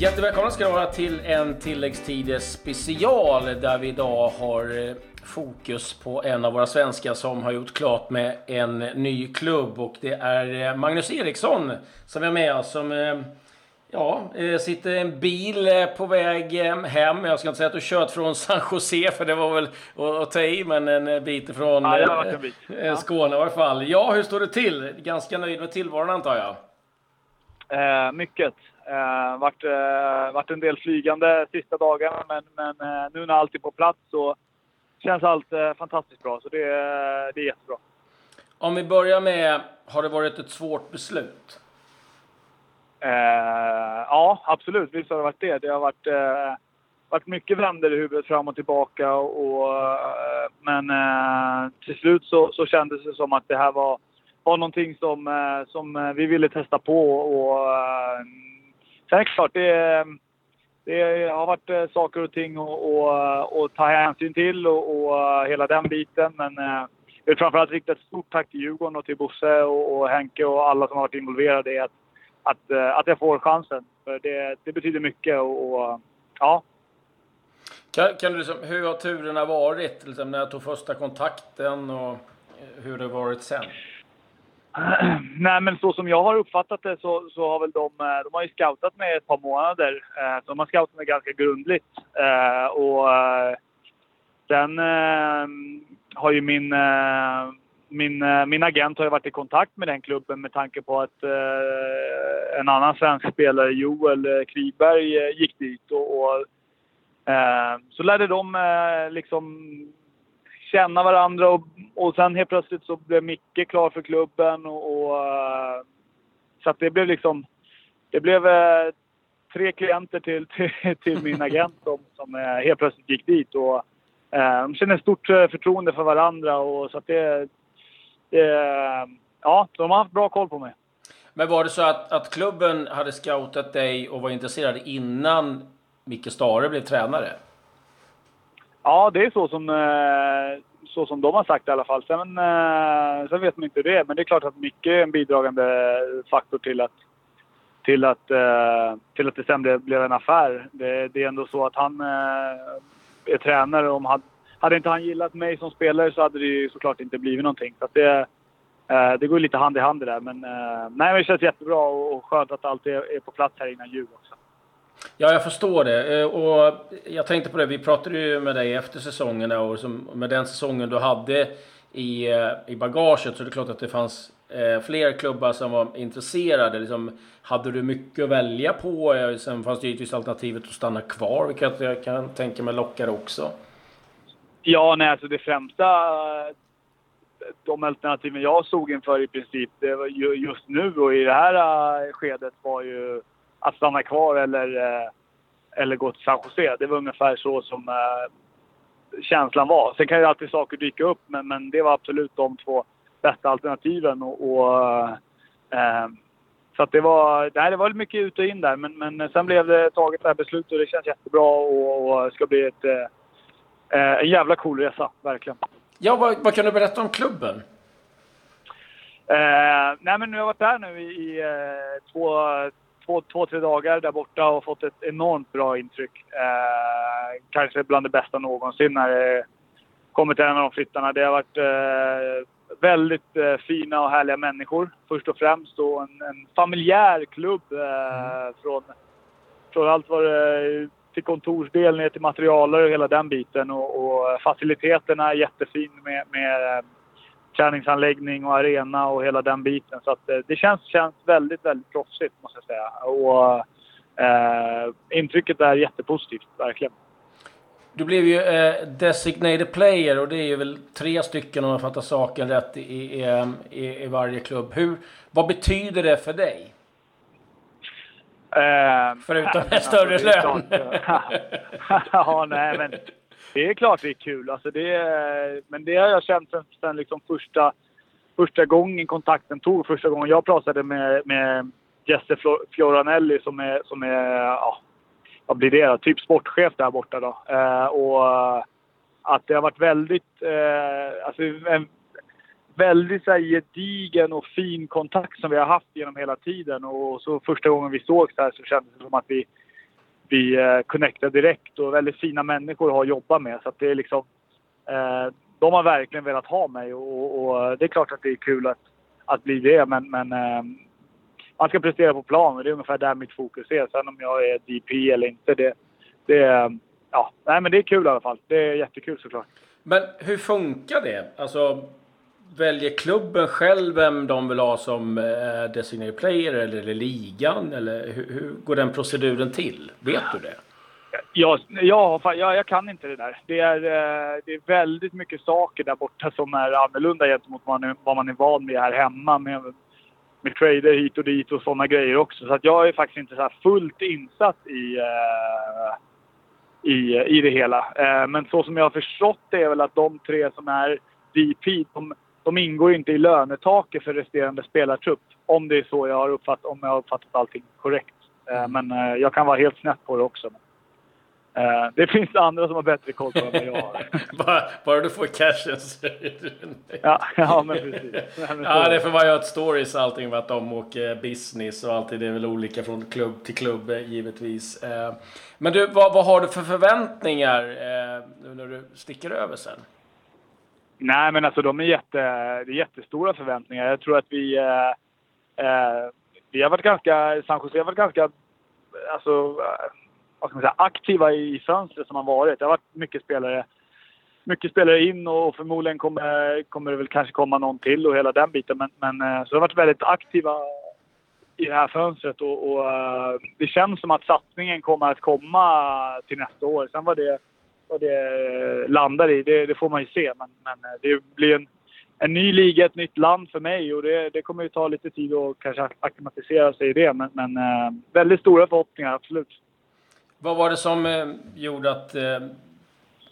Jättevälkomna ska ni vara till en tilläggstid special där vi idag har eh, fokus på en av våra svenskar som har gjort klart med en ny klubb och det är eh, Magnus Eriksson som är med oss som eh, Ja, sitter en bil på väg hem. Jag ska inte säga att du kört från San Jose, för det var väl att ta i, men en bit från ja, en bit. Skåne i alla fall. Ja, hur står det till? Ganska nöjd med tillvaron antar jag? Eh, mycket. Eh, vart, eh, vart en del flygande sista dagarna, men, men eh, nu när allt är på plats så känns allt eh, fantastiskt bra. Så det, det är jättebra. Om vi börjar med, har det varit ett svårt beslut? Eh, ja, absolut. Visst har det varit det. Det har varit, eh, varit mycket vänder i huvudet fram och tillbaka. Och, eh, men till slut så, så kändes det som att det här var, var någonting som, som vi ville testa på. Och, Sen är det klart, det, det har varit eh, saker och ting att ta hänsyn till och, och, eh, hela den biten. Men eh, jag vill framförallt rikta ett stort tack till Djurgården och till Bosse och, och Henke och alla som har varit involverade i att, att, att jag får chansen. För det, det betyder mycket och, och ja. Kan, kan du liksom, hur har turerna varit? Liksom, när jag tog första kontakten och hur det varit sen? Nej, men så som jag har uppfattat det så, så har väl de, eh, de har ju scoutat mig ett par månader. Eh, så de har scoutat mig ganska grundligt. Eh, och sen har ju min, min, min agent har ju varit i kontakt med den klubben med tanke på att en annan svensk spelare, Joel Kriberg, gick dit. Och, och så lärde de liksom känna varandra och, och sen helt plötsligt så blev Micke klar för klubben och, och eh, så att det blev liksom det blev eh, tre klienter till, till, till min agent som, som helt plötsligt gick dit och de känner stort förtroende för varandra och så att det, det ja, de har haft bra koll på mig. Men var det så att, att klubben hade scoutat dig och var intresserad innan Micke Stare blev tränare? Ja, det är så som, eh, så som de har sagt i alla fall. Sen, eh, sen vet man inte det. Men det är klart att Micke är en bidragande faktor till att, till att, eh, till att det sen blev, blev en affär. Det, det, är ändå så att han är tränare. Om hade, hade inte han gillat mig som spelare så hade det ju såklart inte blivit någonting. Så det, det går lite hand i hand det där. Men, nej, men det känns jättebra och skönt att allt är, är på plats här innan jul också. Ja, jag förstår det. Eh, och jag tänkte på det, vi pratade ju med dig efter säsongen och med den säsongen du hade i, eh, i bagaget så är det klart att det fanns eh, fler klubbar som var intresserade. Liksom, hade du mycket att välja på? Sen fanns det givetvis alternativet att stanna kvar, vilket jag kan tänka mig lockade också. Ja, nej, alltså det främsta de alternativen jag såg inför i princip, det var just nu och i det här skedet var ju att stanna kvar eller, eh, eller gå till San Jose. Det var ungefär så som eh, känslan var. Sen kan ju alltid saker dyka upp, men, men det var absolut de två bästa alternativen. Och, och eh, så att det var, nej, det var mycket ut och in där, men, men sen blev det taget det här beslutet och det känns jättebra och, och ska bli ett, eh, en jävla cool resa, verkligen. Ja, vad, vad kan du berätta om klubben? Eh, nej, men jag har varit där nu i, i eh, två, två, två, tre dagar där borta och fått ett enormt bra intryck. Eh, kanske bland det bästa någonsin när det kommer till en av de flyttarna. Det har varit eh, väldigt eh, fina och härliga människor först och främst och en, en familjär klubb eh, mm. från, från allt vad det till kontorsdel ner till materialer och hela den biten och, och faciliteterna är jättefin med, med träningsanläggning och arena och hela den biten. Så att, eh, det känns, känns väldigt, väldigt proffsigt måste jag säga. Och, eh, intrycket är jättepositivt, verkligen. Du blev ju eh, designated player och det är ju väl tre stycken om jag fattar saken rätt i, i, i, i varje klubb. Hur, vad betyder det för dig? Eh, Förutom en större lön. ja, nej men det är klart det är kul. Alltså det är, men det har jag känt sen, sen liksom första, första gången kontakten tog. Första gången jag pratade med, med Jesse Fioranelli som är, som är ja, vad blir det Typ sportchef där borta då. Eh, och eh, att det har varit väldigt, eh, alltså en väldigt så här, gedigen och fin kontakt som vi har haft genom hela tiden. Och så första gången vi sågs här så kändes det som att vi vi eh, connectar direkt och väldigt fina människor att jobba jobbat med. Så att det är liksom, eh, de har verkligen velat ha mig och, och, det är klart att det är kul att, att bli det. Men, men eh, man ska prestera på plan och det är ungefär där mitt fokus är. Sen om jag är DP eller inte, det, det, ja, nej, men det är kul i alla fall. Det är jättekul såklart. Men hur funkar det? Alltså, väljer klubben själv vem de vill ha som eh, designated player eller ligan? Eller hur, hur, går den proceduren till? Vet du det? Ja, ja, ja, jag kan inte det där. Det är, eh, det är väldigt mycket saker där borta som är annorlunda gentemot vad man är, vad man är van med här hemma. Med, med trader hit och dit och sådana grejer också. Så att jag är faktiskt inte så fullt insatt i, eh, i, i det hela. Eh, men så som jag har förstått det är väl att de tre som är DP, de, de ingår inte i lönetaket för resterande spelartrupp. Om det är så jag har uppfattat, om jag har uppfattat allting korrekt. Uh, men jag kan vara helt snett på det också. Uh, det finns andra som har bättre koll på det än jag har. bara, bara du får cashen så ja, ja, men precis. ja, det får vara göra ett stories allting med att de åker business och alltid. Det är väl olika från klubb till klubb eh, givetvis. Men du, vad, vad, har du för förväntningar nu när du sticker över sen? Nej, men alltså de är, jätte, det är jättestora förväntningar. Jag tror att vi... Eh, eh, vi har varit ganska... San Jose har varit ganska... Alltså vad ska man säga, aktiva i fönstret som har varit. Det har varit mycket spelare, mycket spelare in och förmodligen kommer, kommer det väl kanske komma någon till och hela den biten. Men, men eh, så det har varit väldigt aktiva i det här fönstret och, och det känns som att satsningen kommer att komma till nästa år. Sen var det, vad det landar i, det, det får man ju se. Men, men eh, det blir en, en ny liga, ett nytt land för mig och det, det kommer ju ta lite tid att kanske acklimatisera sig i det. Men, men eh, väldigt stora förhoppningar, absolut. Vad var det som eh, gjorde att,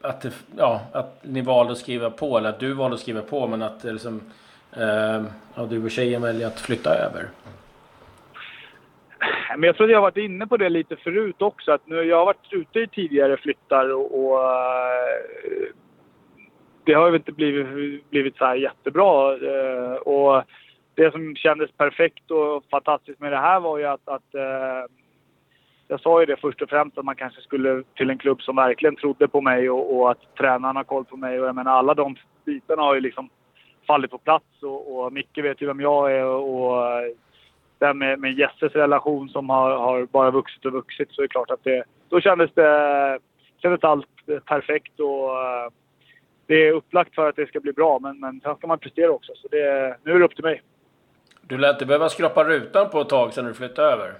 att, ja, att ni valde att skriva på, eller att du valde att skriva på, men att liksom, ja, du och tjejen väljer att flytta över? Men jag tror att jag har varit inne på det lite förut också. Att nu, jag har varit ute i tidigare flyttar och, och eh, det har ju inte blivit, blivit så här jättebra. Eh, och det som kändes perfekt och fantastiskt med det här var ju att, att eh, jag sa ju det först och främst att man kanske skulle till en klubb som verkligen trodde på mig och, och att tränaren har koll på mig. Och jag menar alla de bitarna har ju liksom fallit på plats och, och Micke vet ju vem jag är och, det med, med Jesses relation som har, har, bara vuxit och vuxit så är det klart att det... Då kändes det... Kändes allt perfekt och det är upplagt för att det ska bli bra men, men sen ska man prestera också så det, nu är det upp till mig. Du lät inte behöva skrapa rutan på ett tag sedan du flyttade över.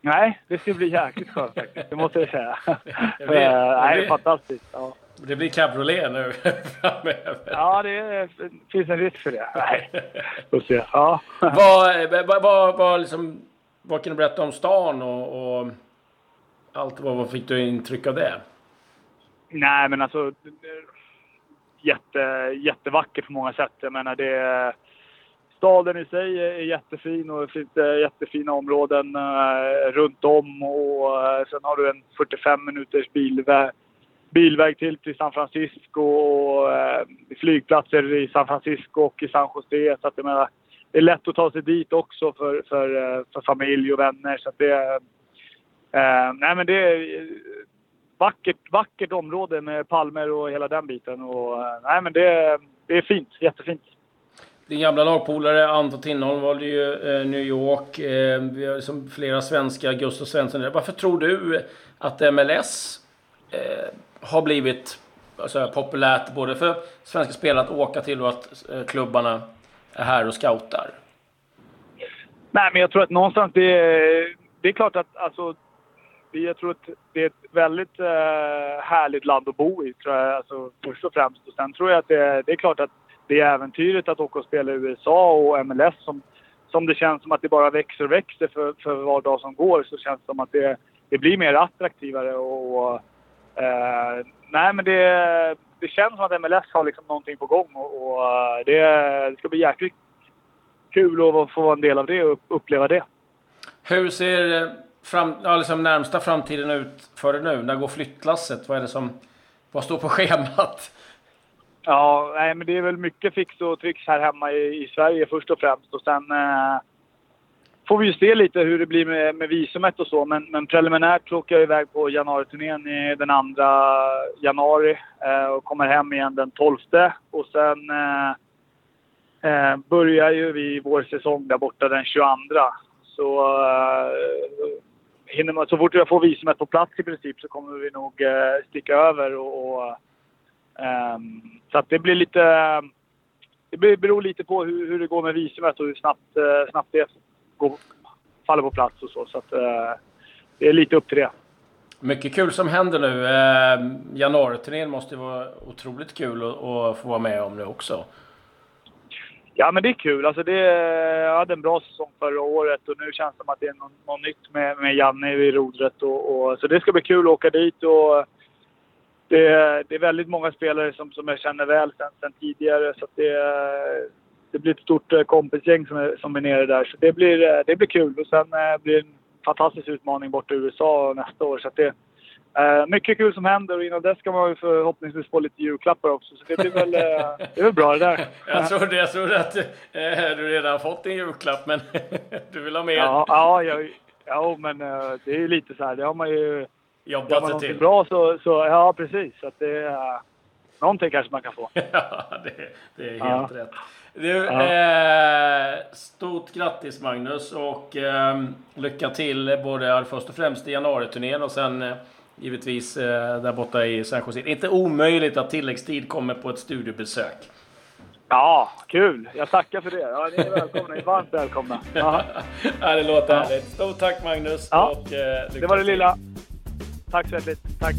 Nej, det ska bli jäkligt skönt faktiskt. Det måste jag säga. Det blir, det Nej, blir, fantastiskt. Ja. Det blir cabriolet nu framöver. Ja, det finns en risk för det. Nej, får se. Ja. Vad, vad, vad, vad, liksom, vad kan du berätta om stan och, och allt? Vad, vad fick du intryck av det? Nej, men alltså... Jätte, jättevackert på många sätt. Jag menar, det staden i sig är jättefin och det finns jättefina områden eh, runt om. Och eh, sen har du en 45 minuters bilväg, bilväg till till San Francisco och eh, flygplatser i San Francisco och i San Jose. Så att jag menar, det är lätt att ta sig dit också för, för, eh, för familj och vänner. Så det, eh, nej men det är eh, vackert, vackert område med palmer och hela den biten. Och, eh, nej men det, det är fint, jättefint. Din gamla lagpolare Anton Tinholm valde ju eh, New York. Eh, vi har liksom flera svenska, Gustav Svensson. Varför tror du att MLS eh, har blivit alltså, populärt både för svenska spelare att åka till och att eh, klubbarna är här och scoutar? Nej, men jag tror att någonstans det är, det är klart att alltså, jag tror att det är ett väldigt eh, härligt land att bo i, tror jag, alltså, först och främst. Och sen tror jag att det, det är klart att det äventyret att åka och spela i USA och MLS som, som det känns som att det bara växer och växer för, för var dag som går så känns det som att det, det blir mer attraktivare och... Eh, nej men det, det känns som att MLS har liksom någonting på gång och, och det, det ska bli jäkligt kul att få vara en del av det och uppleva det. Hur ser fram, ja, liksom närmsta framtiden ut för dig nu? När går flyttlasset? Vad är det som... Vad står på schemat? Ja, nej, men det är väl mycket fix och tricks här hemma i, i Sverige först och främst. Och sen, eh, får vi ju se lite hur det blir med, med visumet och så. Men, men preliminärt så åker jag iväg på januariturnén den 2 januari eh, och kommer hem igen den 12. Och sen eh, eh, börjar ju vi vår säsong där borta den 22. Så, eh, hinner man, så fort jag får visumet på plats i princip så kommer vi nog eh, sticka över. Och, och ehm, så att det blir lite... Det beror lite på hur, hur det går med visumet och hur snabbt, eh, snabbt det går, faller på plats och så. Så att, eh, det är lite upp till det. Mycket kul som händer nu. Eh, Januariturnén måste ju vara otroligt kul att, få vara med om nu också. Ja, men det är kul. Alltså det, jag hade en bra säsong förra året och nu känns det som att det är något, något nytt med, med Janne i rodret. Och, och, så det ska bli kul att åka dit. Och det, det är väldigt många spelare som, som jag känner väl sen, sen tidigare. Så det, det blir ett stort eh, kompisgäng som är, som är nere där. Så det blir, eh, det blir kul. Och sen eh, blir det en fantastisk utmaning bort i USA nästa år. Så det är mycket kul som händer och innan dess ska man förhoppningsvis få lite julklappar också. Så det blir väl, det är väl bra det där. Jag trodde, jag trodde att du redan fått din julklapp, men du vill ha mer? Ja, ja, jag, ja men det är ju lite så här. Det har man ju... Jobbat sig till. bra så, så, ja precis. Så att det, någonting kanske man kan få. ja, det, det är helt rätt. Du, ja. eh, stort grattis Magnus och eh, lycka till både först och främst i januariturnén och sen eh, givetvis eh, där borta i San Jose. Inte omöjligt att tilläggstid kommer på ett studiebesök. Ja, kul! Jag tackar för det. Ja, ni är välkomna. Ni är varmt välkomna. ja, det låter ja. härligt. Stort tack Magnus. Ja, och, eh, det var det lilla. Tack så hjärtligt. Tack!